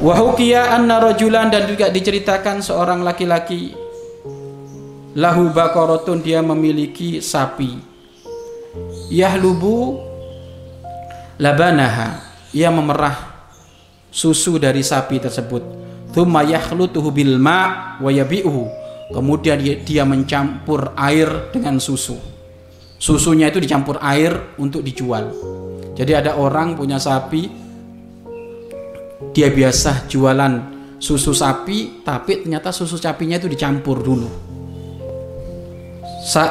Wahukia anna rajulan dan juga diceritakan seorang laki-laki. Lahu bakorotun dia memiliki sapi. Yahlubu labanaha ia memerah susu dari sapi tersebut. Thumma yakhlutuhu bil wa yabi'uhu kemudian dia, mencampur air dengan susu. Susunya itu dicampur air untuk dijual. Jadi ada orang punya sapi dia biasa jualan susu sapi tapi ternyata susu sapinya itu dicampur dulu.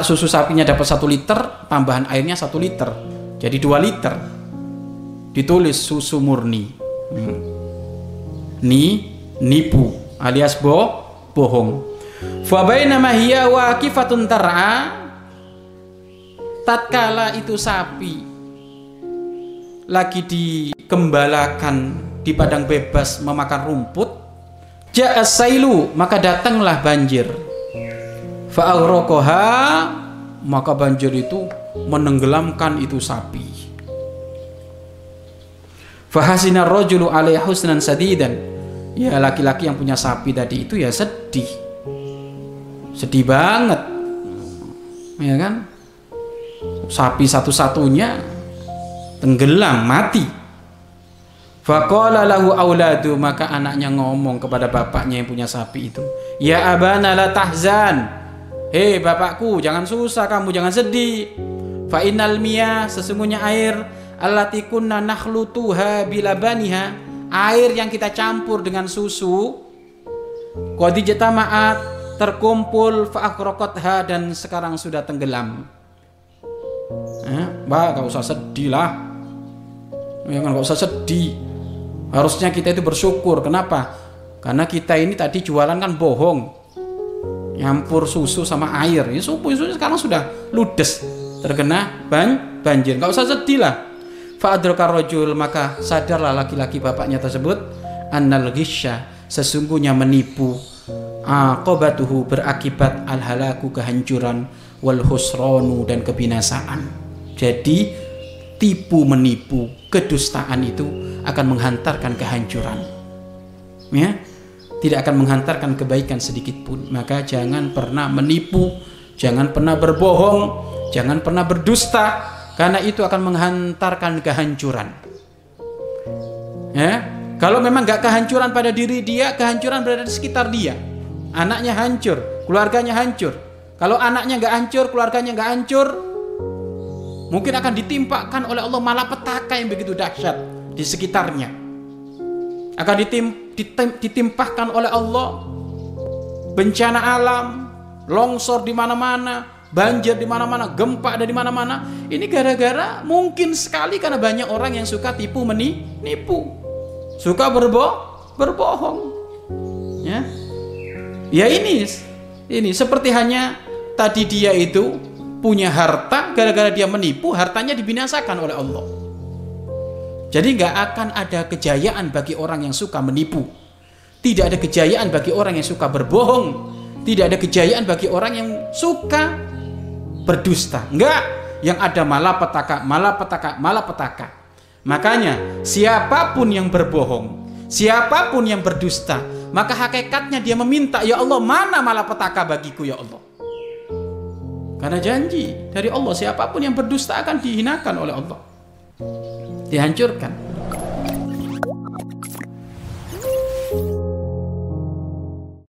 Susu sapinya dapat satu liter tambahan airnya satu liter. Jadi dua liter. Ditulis susu murni. Hmm. ni nipu alias bo bohong fabainama hiya waqifatun tar'a. Tatkala itu sapi lagi dikembalakan di padang bebas memakan rumput ja'as sailu maka datanglah banjir. Fa'aghrokoha maka banjir itu menenggelamkan itu sapi. Fahasina rojulu alaihi husnan sadidan ya laki-laki yang punya sapi tadi itu ya sedih sedih banget ya kan sapi satu-satunya tenggelam mati Faqala lahu auladu maka anaknya ngomong kepada bapaknya yang punya sapi itu, "Ya abana la tahzan." Hei bapakku, jangan susah kamu, jangan sedih. Fa innal miyah sesungguhnya air allati kunna nakhlutuha bilabaniha, air yang kita campur dengan susu qad maat terkumpul fa dan sekarang sudah tenggelam. Eh, bah, gak usah sedih lah. Ya gak usah sedih Harusnya kita itu bersyukur. Kenapa? Karena kita ini tadi jualan kan bohong. Nyampur susu sama air. Ini susu, susu sekarang sudah ludes. Terkena ban, banjir. Gak usah sedih lah. Fa'adrokar rojul. Maka sadarlah laki-laki bapaknya tersebut. Annal. Sesungguhnya menipu. Aqobatuhu berakibat al-halaku kehancuran. Wal husronu dan kebinasaan. Jadi tipu menipu kedustaan itu akan menghantarkan kehancuran. Ya, tidak akan menghantarkan kebaikan sedikit pun. Maka jangan pernah menipu, jangan pernah berbohong, jangan pernah berdusta karena itu akan menghantarkan kehancuran. Ya, kalau memang gak kehancuran pada diri dia, kehancuran berada di sekitar dia. Anaknya hancur, keluarganya hancur. Kalau anaknya gak hancur, keluarganya gak hancur, mungkin akan ditimpakan oleh Allah malapetaka yang begitu dahsyat di sekitarnya. Akan ditim, ditim, ditimpahkan oleh Allah. Bencana alam longsor di mana-mana banjir di mana-mana gempa ada di mana-mana. Ini gara-gara mungkin sekali karena banyak orang yang suka tipu menipu suka berbo berbohong ya ini ini seperti hanya tadi dia itu punya harta gara-gara dia menipu hartanya dibinasakan oleh Allah jadi nggak akan ada kejayaan bagi orang yang suka menipu. Tidak ada kejayaan bagi orang yang suka berbohong. Tidak ada kejayaan bagi orang yang suka berdusta. Enggak, yang ada malapetaka, malapetaka, malapetaka. Makanya siapa pun yang berbohong, siapa pun yang berdusta, maka hakikatnya dia meminta, "Ya Allah, mana malapetaka bagiku ya Allah?" Karena janji dari Allah siapa pun yang berdusta akan dihinakan oleh Allah dihancurkan